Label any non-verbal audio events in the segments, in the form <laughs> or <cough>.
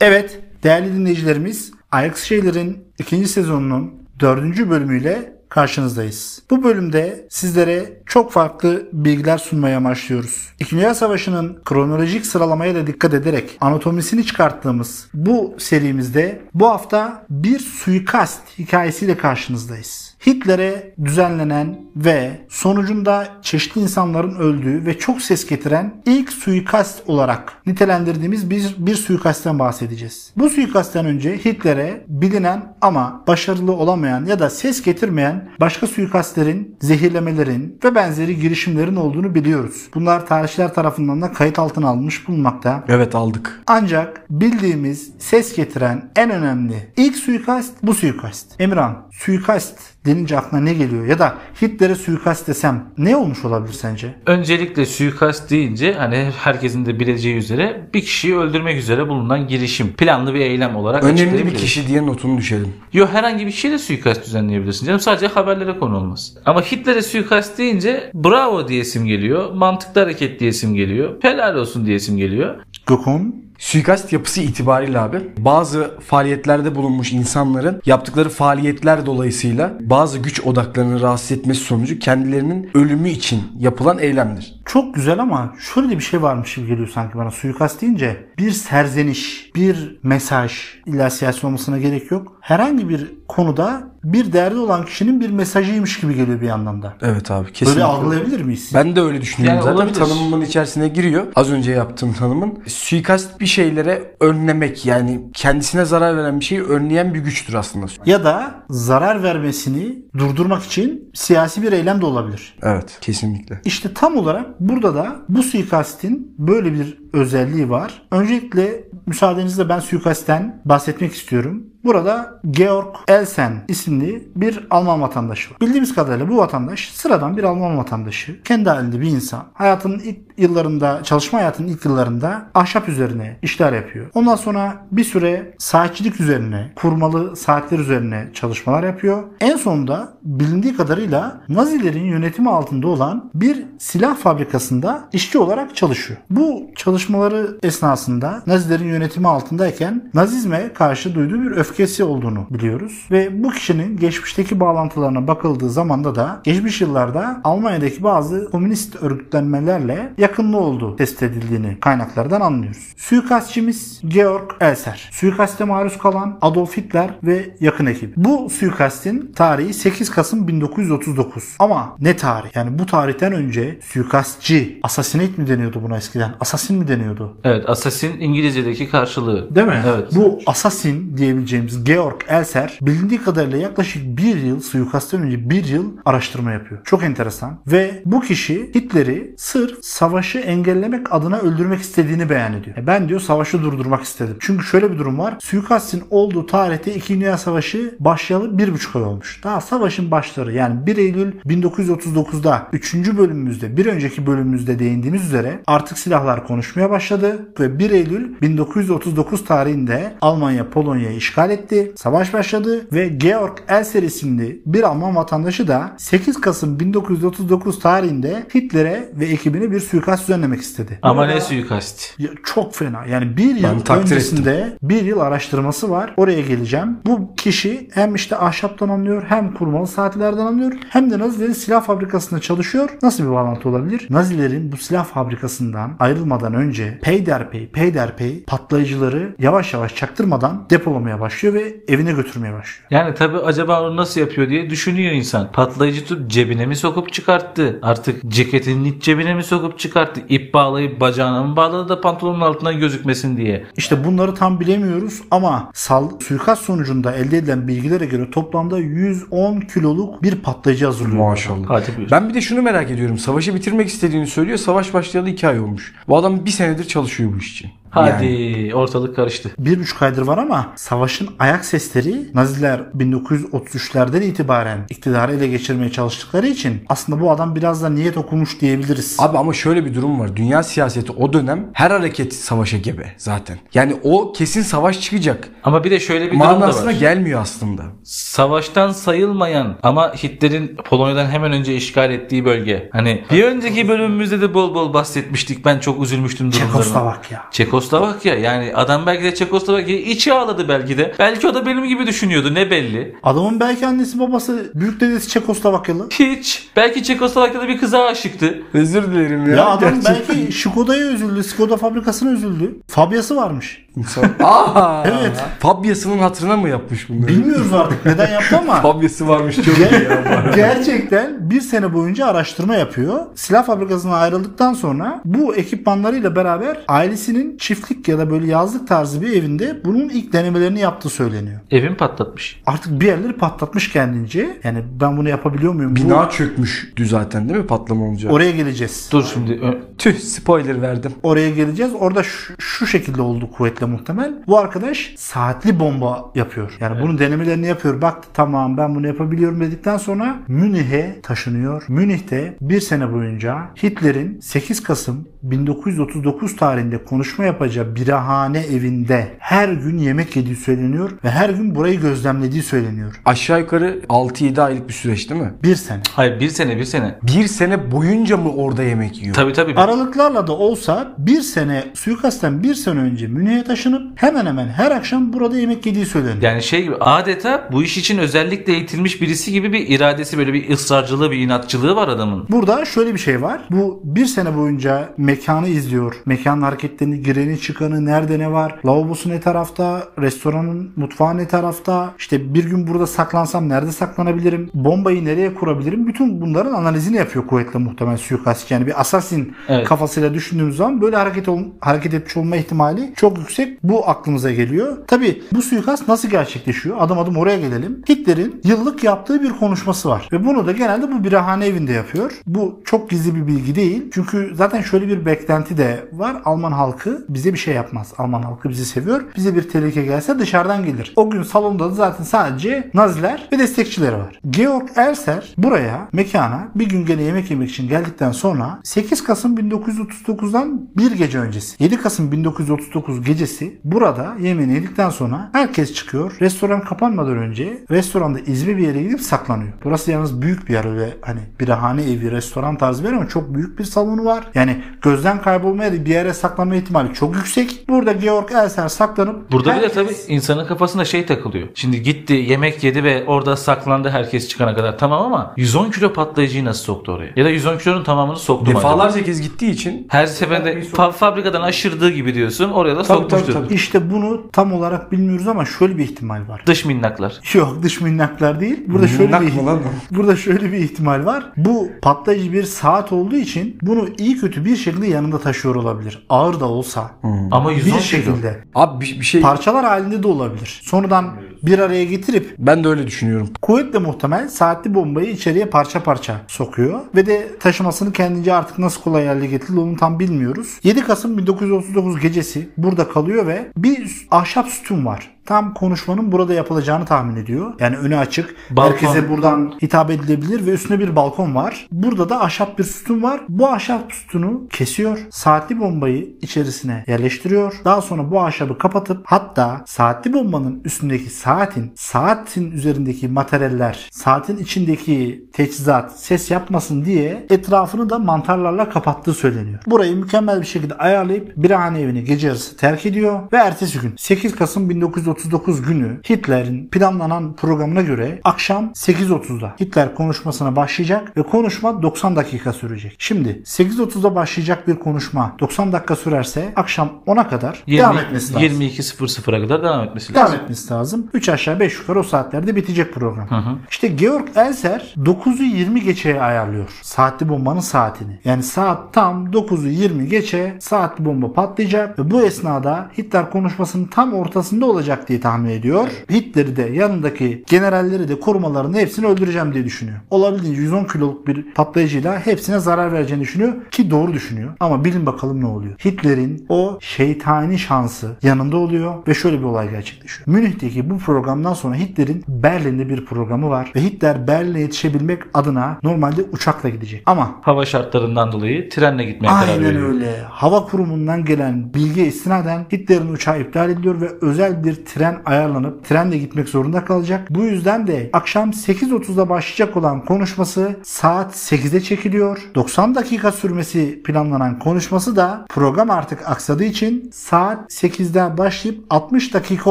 Evet değerli dinleyicilerimiz Ajax Şeyler'in ikinci sezonunun dördüncü bölümüyle karşınızdayız. Bu bölümde sizlere çok farklı bilgiler sunmaya amaçlıyoruz. İkinci Dünya Savaşı'nın kronolojik sıralamaya da dikkat ederek anatomisini çıkarttığımız bu serimizde bu hafta bir suikast hikayesiyle karşınızdayız. Hitler'e düzenlenen ve sonucunda çeşitli insanların öldüğü ve çok ses getiren ilk suikast olarak nitelendirdiğimiz bir, bir suikastten bahsedeceğiz. Bu suikastten önce Hitler'e bilinen ama başarılı olamayan ya da ses getirmeyen başka suikastlerin, zehirlemelerin ve benzeri girişimlerin olduğunu biliyoruz. Bunlar tarihçiler tarafından da kayıt altına alınmış bulunmakta. Evet aldık. Ancak bildiğimiz ses getiren en önemli ilk suikast bu suikast. Emirhan suikast denince aklına ne geliyor? Ya da Hitler'e suikast desem ne olmuş olabilir sence? Öncelikle suikast deyince hani herkesin de bileceği üzere bir kişiyi öldürmek üzere bulunan girişim. Planlı bir eylem olarak Önemli bir kişi diye notunu düşelim. Yo herhangi bir şeyle suikast düzenleyebilirsin canım. Sadece haberlere konu olmaz. Ama Hitler'e suikast deyince bravo diyesim geliyor. Mantıklı hareket diyesim geliyor. Helal olsun diyesim geliyor. Gökhan Suikast yapısı itibariyle abi bazı faaliyetlerde bulunmuş insanların yaptıkları faaliyetler dolayısıyla bazı güç odaklarını rahatsız etmesi sonucu kendilerinin ölümü için yapılan eylemdir. çok güzel ama şöyle bir şey varmış gibi geliyor sanki bana. Suikast deyince bir serzeniş, bir mesaj, illa siyasi olmasına gerek yok. Herhangi bir konuda bir derdi olan kişinin bir mesajıymış gibi geliyor bir yandan da. Evet abi kesinlikle. Böyle algılayabilir miyiz? Ben de öyle düşünüyorum Yani zaten. olabilir. Tanımımın içerisine giriyor. Az önce yaptığım tanımın. Suikast bir şeylere önlemek yani kendisine zarar veren bir şeyi önleyen bir güçtür aslında. Ya da zarar vermesini durdurmak için siyasi bir eylem de olabilir. Evet kesinlikle. İşte tam olarak burada da bu suikastin böyle bir özelliği var. Öncelikle müsaadenizle ben suikastten bahsetmek istiyorum. Burada Georg Elsen isimli bir Alman vatandaşı var. Bildiğimiz kadarıyla bu vatandaş sıradan bir Alman vatandaşı. Kendi halinde bir insan. Hayatının ilk yıllarında, çalışma hayatının ilk yıllarında ahşap üzerine işler yapıyor. Ondan sonra bir süre saatçilik üzerine, kurmalı saatler üzerine çalışmalar yapıyor. En sonunda bilindiği kadarıyla Nazilerin yönetimi altında olan bir silah fabrikasında işçi olarak çalışıyor. Bu çalışmaları esnasında Nazilerin yönetimi altındayken Nazizme karşı duyduğu bir öfkesi olduğunu biliyoruz. Ve bu kişinin geçmişteki bağlantılarına bakıldığı zamanda da geçmiş yıllarda Almanya'daki bazı komünist örgütlenmelerle yakınlığı olduğu tespit edildiğini kaynaklardan anlıyoruz. Suikastçimiz Georg Elser. Suikaste maruz kalan Adolf Hitler ve yakın ekibi. Bu suikastin tarihi 8 Kasım 1939. Ama ne tarih? Yani bu tarihten önce suikastçı, assassinate mi deniyordu buna eskiden? Assassin mi deniyordu? Evet Assassin İngilizce'deki karşılığı. Değil mi? Evet. Bu assassin diyebileceğimiz Georg Elser bilindiği kadarıyla yaklaşık bir yıl suikastten önce bir yıl araştırma yapıyor. Çok enteresan. Ve bu kişi Hitler'i sırf savaşı engellemek adına öldürmek istediğini beyan ediyor. E Ben diyor savaşı durdurmak istedim. Çünkü şöyle bir durum var. Suikastin olduğu tarihte 2. Dünya Savaşı başlayalı bir buçuk ay olmuş. Daha savaşın başları yani 1 Eylül 1939'da 3. bölümümüzde bir önceki bölümümüzde değindiğimiz üzere artık silahlar konuşmaya başladı ve 1 Eylül 1939 tarihinde Almanya Polonya'yı işgal etti. Savaş başladı ve Georg Elser isimli bir Alman vatandaşı da 8 Kasım 1939 tarihinde Hitler'e ve ekibine bir suikast düzenlemek istedi. Ama Burada- ne suikast? ya çok fena. Yani bir yıl öncesinde bir yıl araştırması var. Oraya geleceğim. Bu kişi hem işte ahşaptan anlıyor hem kurmalı saatlerden anlıyor hem de Nazilerin silah fabrikasında çalışıyor. Nasıl bir bağlantı olabilir? Nazilerin bu silah fabrikasından ayrılmadan önce peyderpey peyderpey patlayıcıları yavaş yavaş çaktırmadan depolamaya başlıyor ve evine götürmeye başlıyor. Yani tabi acaba onu nasıl yapıyor diye düşünüyor insan. Patlayıcı tut cebine mi sokup çıkarttı? Artık ceketinin iç cebine mi sokup çıkarttı? İp bağlayıp bacağına mı bağladı da pantolonun altından gözükmesin diye. İşte bunları tam bilemiyoruz ama sal suikast sonucunda elde edilen bilgilere göre toplamda 110 kiloluk bir patlayıcı hazırlıyor. Maşallah. Hadi buyur. Ben bir de şunu merak ediyorum. Savaşı bitirmek istediğini söylüyor. Savaş başlayalı 2 ay olmuş. Bu adam bir senedir çalışıyor bu iş için. Hadi Yani. ortalık karıştı. Bir buçuk aydır var ama savaşın ayak sesleri Naziler 1933'lerden itibaren iktidarı ele geçirmeye çalıştıkları için aslında bu adam biraz da niyet okumuş diyebiliriz. Abi ama şöyle bir durum var. Dünya siyaseti o dönem her hareket savaşa gebe zaten. Yani o kesin savaş çıkacak. Ama bir de şöyle bir durum da Manasına var. gelmiyor aslında. Savaştan sayılmayan ama Hitler'in Polonya'dan hemen önce işgal ettiği bölge. Hani bir önceki bölümümüzde de bol bol bahsetmiştik. Ben çok üzülmüştüm durumlarına. Çekoslovakya. Çekoslovakya Çekoslovakya yani adam belki de Çekoslovakya içi ağladı belki de. Belki o da benim gibi düşünüyordu ne belli. Adamın belki annesi babası büyük dedesi Çekoslovakyalı. Hiç. Belki Çekoslovakya'da bir kıza aşıktı. Özür dilerim ya. Ya adam Gerçekten belki Skoda'ya üzüldü. Skoda fabrikasına üzüldü. Fabyası varmış. İnsan. <laughs> Aa, Evet. Fabyasının hatırına mı yapmış bunları? Bilmiyoruz artık neden yaptı ama <laughs> Fabyası varmış çok iyi ya. gerçekten bir sene boyunca araştırma yapıyor. Silah fabrikasından ayrıldıktan sonra bu ekipmanlarıyla beraber ailesinin çiftlik ya da böyle yazlık tarzı bir evinde bunun ilk denemelerini yaptığı söyleniyor. Evim patlatmış. Artık bir yerleri patlatmış kendince. Yani ben bunu yapabiliyor muyum? Bu- Bina çökmüştü zaten değil mi patlama olunca? Oraya geleceğiz. Dur şimdi. Tüh spoiler verdim. Oraya geleceğiz. Orada şu, şu şekilde oldu kuvvetle muhtemel. Bu arkadaş saatli bomba yapıyor. Yani bunun denemelerini yapıyor. Baktı tamam ben bunu yapabiliyorum dedikten sonra Münih'e taşınıyor. Münih'te bir sene boyunca Hitler'in 8 Kasım 1939 tarihinde konuşma yapacağı birahane evinde her gün yemek yediği söyleniyor ve her gün burayı gözlemlediği söyleniyor. Aşağı yukarı 6-7 aylık bir süreç değil mi? Bir sene. Hayır bir sene bir sene. Bir sene boyunca mı orada yemek yiyor? Tabii tabii. Aralıklarla da olsa bir sene suikastten bir sene önce Münih'e taşınıp hemen hemen her akşam burada yemek yediği söyleniyor. Yani şey gibi adeta bu iş için özellikle eğitilmiş birisi gibi bir iradesi böyle bir ısrarcılığı bir inatçılığı var adamın. Burada şöyle bir şey var. Bu bir sene boyunca mekanı izliyor. Mekanın hareketlerini, gireni çıkanı, nerede ne var, lavabosu ne tarafta, restoranın mutfağı ne tarafta, işte bir gün burada saklansam nerede saklanabilirim, bombayı nereye kurabilirim. Bütün bunların analizini yapıyor kuvvetle muhtemel suikast. Yani bir assassin Evet. kafasıyla düşündüğümüz zaman böyle hareket ol- hareket etmiş olma ihtimali çok yüksek. Bu aklımıza geliyor. Tabi bu suikast nasıl gerçekleşiyor? Adım adım oraya gelelim. Hitler'in yıllık yaptığı bir konuşması var. Ve bunu da genelde bu birahane evinde yapıyor. Bu çok gizli bir bilgi değil. Çünkü zaten şöyle bir beklenti de var. Alman halkı bize bir şey yapmaz. Alman halkı bizi seviyor. Bize bir tehlike gelse dışarıdan gelir. O gün salonda da zaten sadece Naziler ve destekçileri var. Georg Elser buraya mekana bir gün gene yemek yemek için geldikten sonra 8 Kasım 1939'dan bir gece öncesi 7 Kasım 1939 gecesi burada yemeğini yedikten sonra herkes çıkıyor. Restoran kapanmadan önce restoranda izbe bir yere gidip saklanıyor. Burası yalnız büyük bir yer öyle hani birahane evi, restoran tarzı bir yer ama çok büyük bir salonu var. Yani gözden kaybolmaya da bir yere saklanma ihtimali çok yüksek. Burada Georg Elser saklanıp Burada bir de herkes- tabii insanın kafasında şey takılıyor. Şimdi gitti yemek yedi ve orada saklandı herkes çıkana kadar tamam ama 110 kilo patlayıcıyı nasıl soktu oraya? Ya da 110 kilonun tamamını soktu mu? Defalarca kez gittiği için Her seferinde fa- fabrikadan aşırdığı gibi diyorsun oraya da Tabii, sokmuştur. tabii, tabii. İşte bunu tam olarak bilmiyoruz ama şöyle bir ihtimal var. Dış minnaklar. Yok dış minnaklar değil. Burada şöyle Minnak bir lan burada şöyle bir ihtimal var. Bu patlayıcı bir saat olduğu için bunu iyi kötü bir şekilde yanında taşıyor olabilir. Ağır da olsa. Ama 110 Bir kilo. şekilde. Abi bir, bir şey Parçalar halinde de olabilir. Sonradan bir araya getirip ben de öyle düşünüyorum. kuvvetle muhtemel saatli bombayı içeriye parça parça sokuyor. Ve de taşımasını kendince artık nasıl kolay hale getirildi onu tam bilmiyoruz. 7 Kasım 1939 gecesi burada kalıyor ve bir ahşap sütun var. Tam konuşmanın burada yapılacağını tahmin ediyor. Yani önü açık. Balkon. Herkese buradan hitap edilebilir ve üstünde bir balkon var. Burada da ahşap bir sütun var. Bu ahşap sütunu kesiyor. Saatli bombayı içerisine yerleştiriyor. Daha sonra bu ahşabı kapatıp hatta saatli bombanın üstündeki saatin, saatin üzerindeki materyaller, saatin içindeki teçhizat ses yapmasın diye etrafını da mantarlarla kapattığı söyleniyor. Burayı mükemmel bir şekilde ayarlayıp birahane evini gece yarısı terk ediyor ve ertesi gün 8 Kasım 1939 günü Hitler'in planlanan programına göre akşam 8.30'da Hitler konuşmasına başlayacak ve konuşma 90 dakika sürecek. Şimdi 8.30'da başlayacak bir konuşma 90 dakika sürerse akşam 10'a kadar 20, devam etmesi lazım. 22.00'a kadar devam etmesi Devam lazım. etmesi lazım. 3 aşağı 5 yukarı o saatlerde bitecek program. İşte Georg Elser 9'u 20 geçeye ayarlıyor. Saatli bombanın saatini. Yani saat tam 9'u 20 geçe saatli bomba patlayacak ve bu esnada Hitler konuşmasının tam ortasında olacak diye tahmin ediyor. Hitler'i de yanındaki generalleri de korumalarını hepsini öldüreceğim diye düşünüyor. Olabildiğince 110 kiloluk bir patlayıcıyla hepsine zarar vereceğini düşünüyor ki doğru düşünüyor. Ama bilin bakalım ne oluyor. Hitler'in o şeytani şansı yanında oluyor ve şöyle bir olay gerçekleşiyor. Münih'teki bu programdan sonra Hitler'in Berlin'de bir programı var ve Hitler Berlin'e yetişebilmek adına normalde uçakla gidecek. Ama Hava şartlarından dolayı trenle gitmeye karar Aynen veriyor. öyle. Hava kurumundan gelen bilgiye istinaden Hitler'in uçağı iptal ediliyor ve özel bir tren ayarlanıp trenle gitmek zorunda kalacak. Bu yüzden de akşam 8.30'da başlayacak olan konuşması saat 8'e çekiliyor. 90 dakika sürmesi planlanan konuşması da program artık aksadığı için saat 8'de başlayıp 60 dakika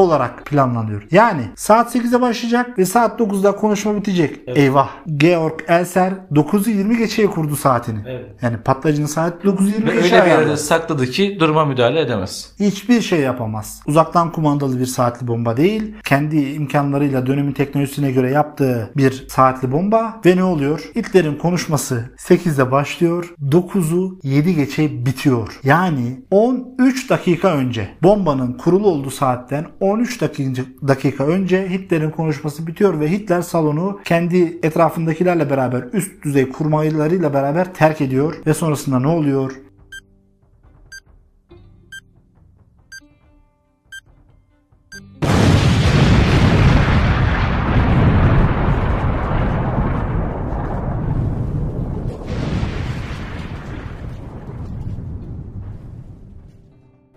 olarak planlanıyor. Yani saat 8'de başlayacak ve saat 9'da konuşma bitecek. Eyvah. Georg Elser 9'u 20 geçeye kurdu saatini. Evet. Yani patlayıcının saati 9'u 20 Ve geçe öyle bir yerde sakladı ki duruma müdahale edemez. Hiçbir şey yapamaz. Uzaktan kumandalı bir saatli bomba değil. Kendi imkanlarıyla dönemin teknolojisine göre yaptığı bir saatli bomba. Ve ne oluyor? Hitler'in konuşması 8'de başlıyor. 9'u 7 geçe bitiyor. Yani 13 dakika önce bombanın kurulu olduğu saatten 13 dakika, önce Hitler'in konuşması bitiyor ve Hitler salonu kendi etrafındakilerle beraber üst düzey kurmaylarıyla beraber terk ediyor ve sonrasında ne oluyor?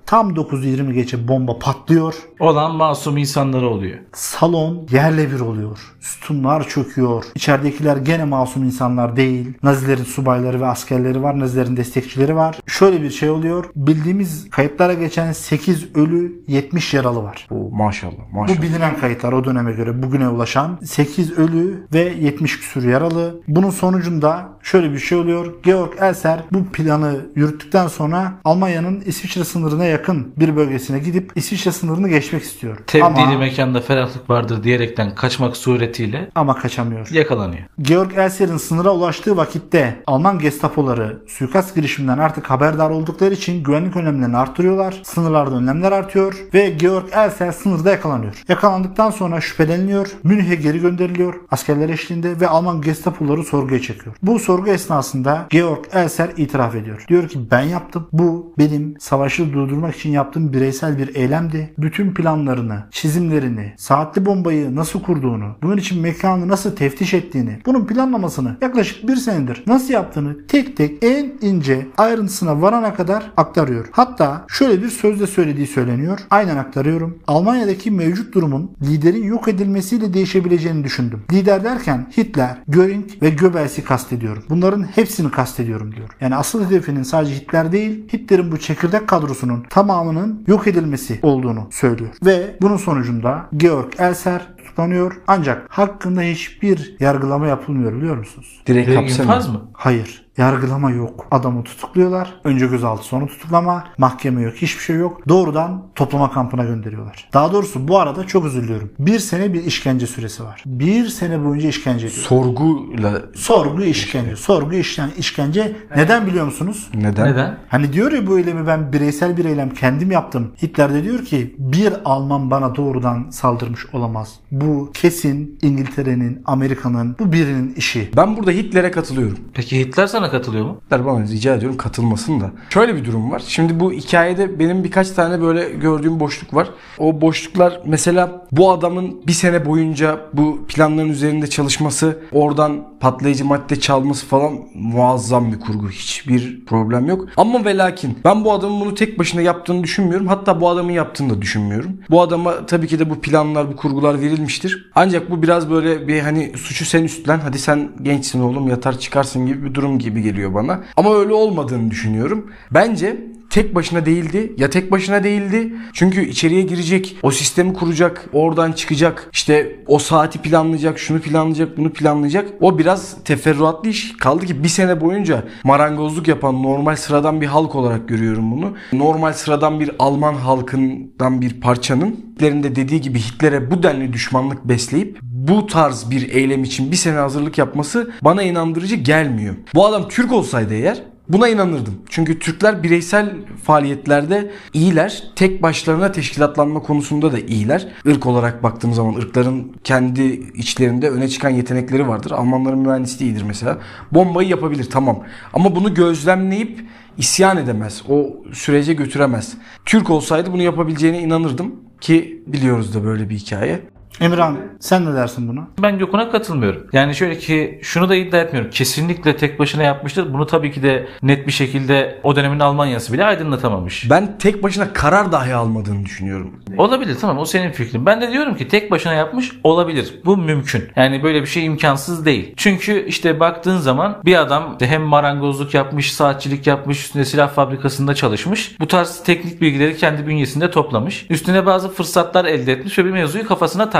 Tam 9.20 geçe bomba patlıyor. Olan masum insanları oluyor. Salon yerle bir oluyor. Sütunlar çöküyor. İçeridekiler gene masum insanlar değil. Nazilerin subayları ve askerleri var. Nazilerin destekçileri var. Şöyle bir şey oluyor. Bildiğimiz kayıtlara geçen 8 ölü 70 yaralı var. Oo, maşallah maşallah. Bu bilinen kayıtlar o döneme göre bugüne ulaşan 8 ölü ve 70 küsur yaralı. Bunun sonucunda şöyle bir şey oluyor. Georg Elser bu planı yürüttükten sonra Almanya'nın İsviçre sınırına yakın bir bölgesine gidip İsviçre sınırını geçmek istiyor. Tebdili ama, mekanda ferahlık vardır diyerekten kaçmak suretiyle ama kaçamıyor. yakalanıyor. Georg Elser'in sınıra ulaştığı vakitte Alman Gestapoları suikast girişiminden artık haberdar oldukları için güvenlik önlemlerini arttırıyorlar. Sınırlarda önlemler artıyor ve Georg Elser sınırda yakalanıyor. Yakalandıktan sonra şüpheleniliyor. Münih'e geri gönderiliyor askerler eşliğinde ve Alman Gestapoları sorguya çekiyor. Bu sorgu esnasında Georg Elser itiraf ediyor. Diyor ki ben yaptım. Bu benim savaşı durdurmak için yaptığım bireysel bir eylemdi. Bütün planlarını, çizimlerini, saatli bombayı nasıl kurduğunu, bunun için mekanı nasıl teftiş ettiğini, bunun planlamasını yaklaşık bir senedir nasıl yaptığını tek tek en ince ayrıntısına varana kadar aktarıyor. Hatta şöyle bir sözle söylediği söyleniyor. Aynen aktarıyorum. Almanya'daki mevcut durumun liderin yok edilmesiyle değişebileceğini düşündüm. Lider derken Hitler, Göring ve Goebbels'i kastediyorum. Bunların hepsini kastediyorum diyor. Yani asıl hedefinin sadece Hitler değil, Hitler'in bu çekirdek kadrosunun tamamının yok edilmesi olduğunu söylüyor. Ve bunun sonucunda Georg Elser tutuklanıyor. Ancak hakkında hiçbir yargılama yapılmıyor biliyor musunuz? Direkt Direkt hapse mi? infaz mı? Hayır. Yargılama yok. Adamı tutukluyorlar. Önce gözaltı sonra tutuklama. Mahkeme yok. Hiçbir şey yok. Doğrudan toplama kampına gönderiyorlar. Daha doğrusu bu arada çok üzülüyorum. Bir sene bir işkence süresi var. Bir sene boyunca işkence ediyor. Sorguyla Sorgu işkence. Sorgu işkence. işkence. Neden biliyor musunuz? neden? Neden? Hani diyor ya bu eylemi ben bireysel bir eylem kendim yaptım. Hitler de diyor ki bir Alman bana doğrudan saldırmış olamaz. Bu kesin İngiltere'nin, Amerika'nın bu birinin işi. Ben burada Hitler'e katılıyorum. Peki Hitler sana katılıyor mu? Bana rica ediyorum katılmasın da. Şöyle bir durum var. Şimdi bu hikayede benim birkaç tane böyle gördüğüm boşluk var. O boşluklar mesela bu adamın bir sene boyunca bu planların üzerinde çalışması, oradan patlayıcı madde çalması falan muazzam bir kurgu. Hiçbir problem yok. Ama ve lakin ben bu adamın bunu tek başına yaptığını düşünmüyorum. Hatta bu adamın yaptığını da düşünmüyorum. Bu adama tabii ki de bu planlar, bu kurgular verilmiştir. Ancak bu biraz böyle bir hani suçu sen üstlen. Hadi sen gençsin oğlum yatar çıkarsın gibi bir durum gibi geliyor bana. Ama öyle olmadığını düşünüyorum. Bence tek başına değildi. Ya tek başına değildi. Çünkü içeriye girecek, o sistemi kuracak, oradan çıkacak. işte o saati planlayacak, şunu planlayacak, bunu planlayacak. O biraz teferruatlı iş. Kaldı ki bir sene boyunca marangozluk yapan normal sıradan bir halk olarak görüyorum bunu. Normal sıradan bir Alman halkından bir parçanın Hitler'in de dediği gibi Hitler'e bu denli düşmanlık besleyip bu tarz bir eylem için bir sene hazırlık yapması bana inandırıcı gelmiyor. Bu adam Türk olsaydı eğer Buna inanırdım. Çünkü Türkler bireysel faaliyetlerde iyiler. Tek başlarına teşkilatlanma konusunda da iyiler. Irk olarak baktığım zaman ırkların kendi içlerinde öne çıkan yetenekleri vardır. Almanların mühendisliği iyidir mesela. Bombayı yapabilir tamam. Ama bunu gözlemleyip isyan edemez. O sürece götüremez. Türk olsaydı bunu yapabileceğine inanırdım. Ki biliyoruz da böyle bir hikaye. Emirhan sen ne dersin buna? Ben Gökhan'a katılmıyorum. Yani şöyle ki şunu da iddia etmiyorum. Kesinlikle tek başına yapmıştır. Bunu tabii ki de net bir şekilde o dönemin Almanya'sı bile aydınlatamamış. Ben tek başına karar dahi almadığını düşünüyorum. Olabilir tamam o senin fikrin. Ben de diyorum ki tek başına yapmış olabilir. Bu mümkün. Yani böyle bir şey imkansız değil. Çünkü işte baktığın zaman bir adam hem marangozluk yapmış, saatçilik yapmış, üstüne silah fabrikasında çalışmış. Bu tarz teknik bilgileri kendi bünyesinde toplamış. Üstüne bazı fırsatlar elde etmiş ve bir mevzuyu kafasına takmış.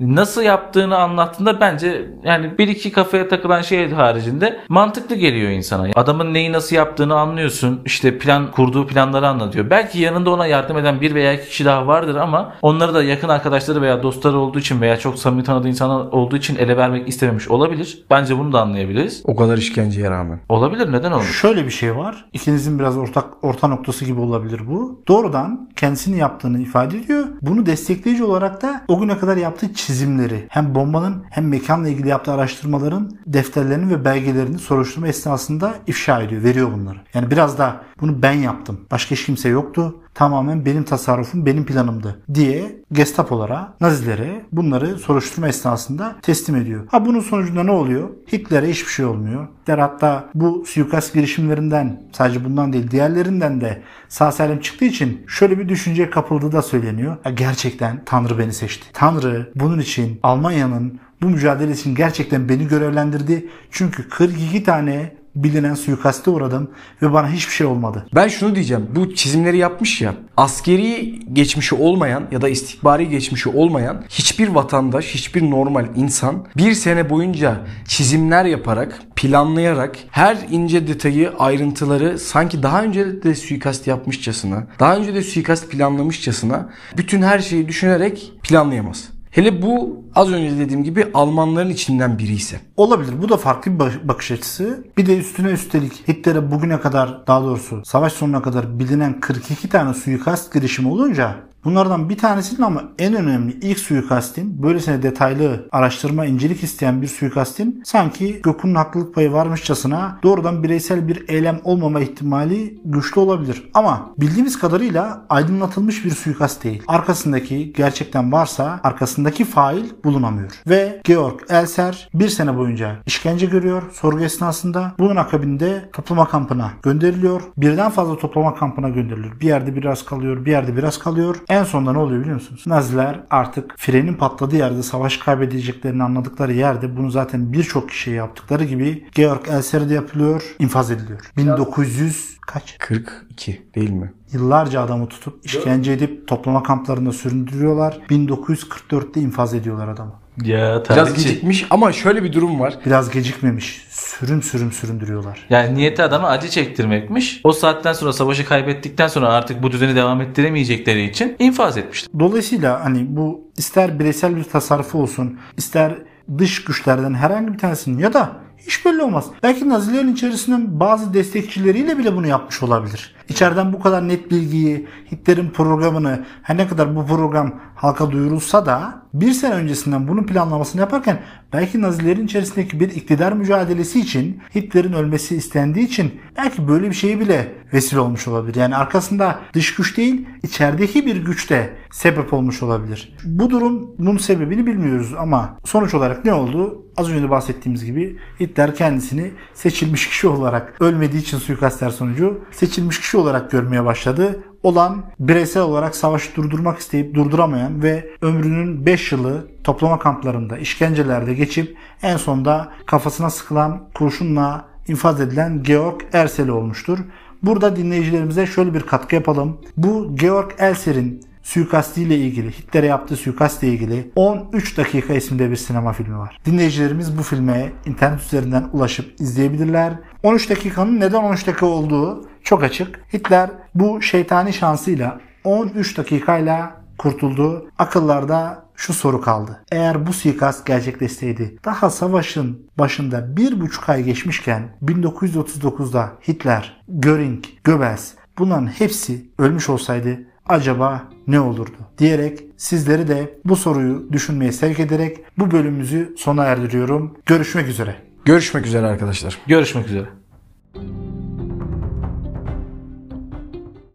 Nasıl yaptığını anlattığında bence yani bir iki kafaya takılan şey haricinde mantıklı geliyor insana. Adamın neyi nasıl yaptığını anlıyorsun. İşte plan kurduğu planları anlatıyor. Belki yanında ona yardım eden bir veya iki kişi daha vardır ama onları da yakın arkadaşları veya dostları olduğu için veya çok samimi tanıdığı insanlar olduğu için ele vermek istememiş olabilir. Bence bunu da anlayabiliriz. O kadar işkenceye rağmen. Olabilir neden olmuş? Şöyle bir şey var. İkinizin biraz ortak orta noktası gibi olabilir bu. Doğrudan kendisini yaptığını ifade ediyor. Bunu destekleyici olarak da o güne kadar yaptığı çizimleri hem bombanın hem mekanla ilgili yaptığı araştırmaların defterlerini ve belgelerini soruşturma esnasında ifşa ediyor, veriyor bunları. Yani biraz da bunu ben yaptım. Başka hiç kimse yoktu. Tamamen benim tasarrufum, benim planımdı diye Gestapo'lara, Nazilere bunları soruşturma esnasında teslim ediyor. Ha bunun sonucunda ne oluyor? Hitler'e hiçbir şey olmuyor. Hitler hatta bu suikast girişimlerinden sadece bundan değil diğerlerinden de sağ salim çıktığı için şöyle bir düşünceye kapıldığı da söyleniyor. Ya gerçekten Tanrı beni seçti. Tanrı bunun için Almanya'nın bu mücadele için gerçekten beni görevlendirdi. Çünkü 42 tane bilinen suikaste uğradım ve bana hiçbir şey olmadı. Ben şunu diyeceğim. Bu çizimleri yapmış ya. Askeri geçmişi olmayan ya da istihbari geçmişi olmayan hiçbir vatandaş, hiçbir normal insan bir sene boyunca çizimler yaparak, planlayarak her ince detayı, ayrıntıları sanki daha önce de suikast yapmışçasına, daha önce de suikast planlamışçasına bütün her şeyi düşünerek planlayamaz. Hele bu az önce dediğim gibi Almanların içinden biri ise. Olabilir. Bu da farklı bir bak- bakış açısı. Bir de üstüne üstelik Hitler'e bugüne kadar daha doğrusu savaş sonuna kadar bilinen 42 tane suikast girişimi olunca Bunlardan bir tanesinin ama en önemli ilk suikastin böylesine detaylı araştırma incelik isteyen bir suikastin sanki Gökhan'ın haklılık payı varmışçasına doğrudan bireysel bir eylem olmama ihtimali güçlü olabilir. Ama bildiğimiz kadarıyla aydınlatılmış bir suikast değil. Arkasındaki gerçekten varsa arkasındaki fail bulunamıyor. Ve Georg Elser bir sene boyunca işkence görüyor sorgu esnasında. Bunun akabinde toplama kampına gönderiliyor. Birden fazla toplama kampına gönderiliyor. Bir yerde biraz kalıyor, bir yerde biraz kalıyor. En sonunda ne oluyor biliyor musunuz? Naziler artık frenin patladığı yerde savaş kaybedeceklerini anladıkları yerde bunu zaten birçok kişiye yaptıkları gibi Georg Elser'e de yapılıyor, infaz ediliyor. 1900 kaç? 42 değil mi? Yıllarca adamı tutup işkence edip toplama kamplarında süründürüyorlar. 1944'te infaz ediyorlar adamı. Ya Biraz gecikmiş ama şöyle bir durum var. Biraz gecikmemiş. Sürüm sürüm süründürüyorlar. Yani niyeti adama acı çektirmekmiş. O saatten sonra savaşı kaybettikten sonra artık bu düzeni devam ettiremeyecekleri için infaz etmişler. Dolayısıyla hani bu ister bireysel bir tasarrufu olsun, ister dış güçlerden herhangi bir tanesinin ya da hiç belli olmaz. Belki Nazilerin içerisinden bazı destekçileriyle bile bunu yapmış olabilir. İçeriden bu kadar net bilgiyi, Hitler'in programını, her ne kadar bu program halka duyurulsa da bir sene öncesinden bunun planlamasını yaparken belki Nazilerin içerisindeki bir iktidar mücadelesi için Hitler'in ölmesi istendiği için belki böyle bir şeye bile vesile olmuş olabilir. Yani arkasında dış güç değil içerideki bir güç de sebep olmuş olabilir. Bu durumun sebebini bilmiyoruz ama sonuç olarak ne oldu? Az önce de bahsettiğimiz gibi Hitler kendisini seçilmiş kişi olarak ölmediği için suikastler sonucu seçilmiş kişi olarak görmeye başladı. Olan bireysel olarak savaşı durdurmak isteyip durduramayan ve ömrünün 5 yılı toplama kamplarında, işkencelerde geçip en sonunda kafasına sıkılan kurşunla infaz edilen Georg Ersel olmuştur. Burada dinleyicilerimize şöyle bir katkı yapalım. Bu Georg Elser'in suikastiyle ilgili, Hitler'e yaptığı suikastle ilgili 13 dakika isimde bir sinema filmi var. Dinleyicilerimiz bu filme internet üzerinden ulaşıp izleyebilirler. 13 dakikanın neden 13 dakika olduğu çok açık. Hitler bu şeytani şansıyla 13 dakikayla kurtuldu. Akıllarda şu soru kaldı. Eğer bu suikast gerçekleşseydi daha savaşın başında bir buçuk ay geçmişken 1939'da Hitler, Göring, Goebbels bunların hepsi ölmüş olsaydı acaba ne olurdu? Diyerek sizleri de bu soruyu düşünmeye sevk ederek bu bölümümüzü sona erdiriyorum. Görüşmek üzere. Görüşmek üzere arkadaşlar. Görüşmek üzere.